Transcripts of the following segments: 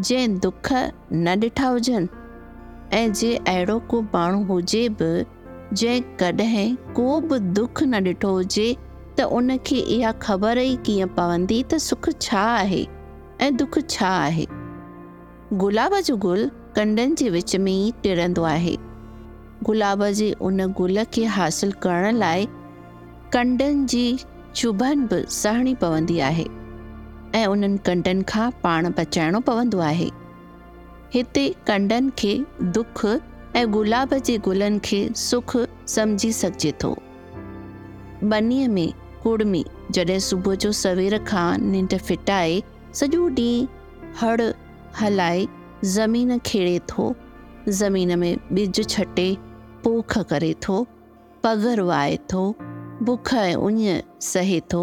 जंहिं दुख न ॾिठा हुजनि ऐं जे अहिड़ो को माण्हू हुजे बि, जंहिं कॾहिं को बि दुख न ॾिठो हुजे, त उनखे इहा ख़बर ई कीअं पवंदी त सुख छा आहे ऐं दुख छा आहे। गुलाब जो गुल कंडनि जे विच में ई टिरंदो आहे। गुलाब जे उन गुल खे हासिलु करण लाइ कंडनि जी चुभन बि सहणी पवंदी आहे। ऐं उन्हनि कंडनि खां पाण बचाइणो पवंदो आहे। हिते कंडनि खे दुख ऐं गुलाब जे गुलनि खे सुख सम्झी सघिजे थो। बनीअ में कुड़मी जॾहिं सुबुह जो सवेर खां निंड फिटाए, सॼो ॾींहुं हड़ हलाए ज़मीन खेड़े थो, ज़मीन में ॿिज छटे पोख करे थो, पघर वाए थो, बुख ऐं उञ सहे थो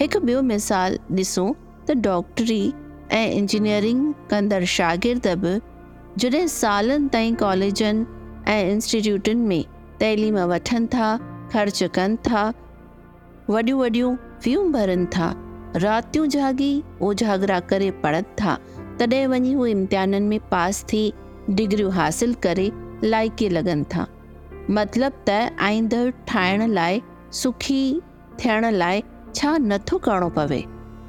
हिकु ॿियो मिसाल ॾिसूं त डॉक्टरी ऐं इंजीनियरिंग कंदड़ शागिर्द बि जॾहिं सालनि ताईं कॉलेजनि ऐं इंस्टिट्यूटनि में तइलीम वठनि था, ख़र्च कनि था, वॾियूं वॾियूं फ़ियूं भरनि था, रातियूं जागी उजागरा करे पढ़नि था, तॾहिं वञी हू इम्तिहाननि में पास थी डिग्रियूं हासिल करे लाइक़े लॻनि था। मतिलबु त आईंदड़ ठाहिण लाइ, सुखी थियण छा नथो करिणो पवे।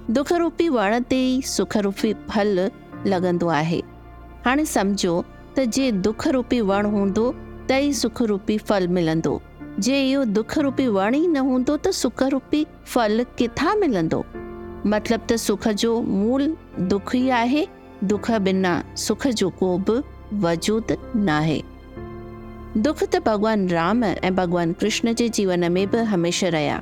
दुख रूपी वण ते ई सुख रूपी फल लॻंदो आहे। हाणे सम्झो त जे दुख रूपी वणु हूंदो त ई सुख रूपी फल मिलंदो। जे इहो दुख रूपी वण ई न हूंदो, त सुख रूपी फल किथां मिलंदो? मतिलबु त सुख जो मूल दुख ई आहे, दुख बिना सुख जो को बि वजूद न आहे दुख त भॻवान राम ऐं भॻवान कृष्ण जे जीवन में बि हमेशह रहिया।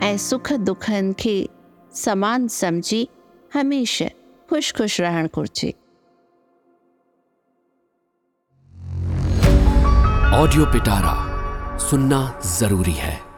सुख दुखनि खे समान सम्झी हमेशा खुश खुश रहणु घुरिजे। ऑडियो पिटारा सुनना ज़रूरी है।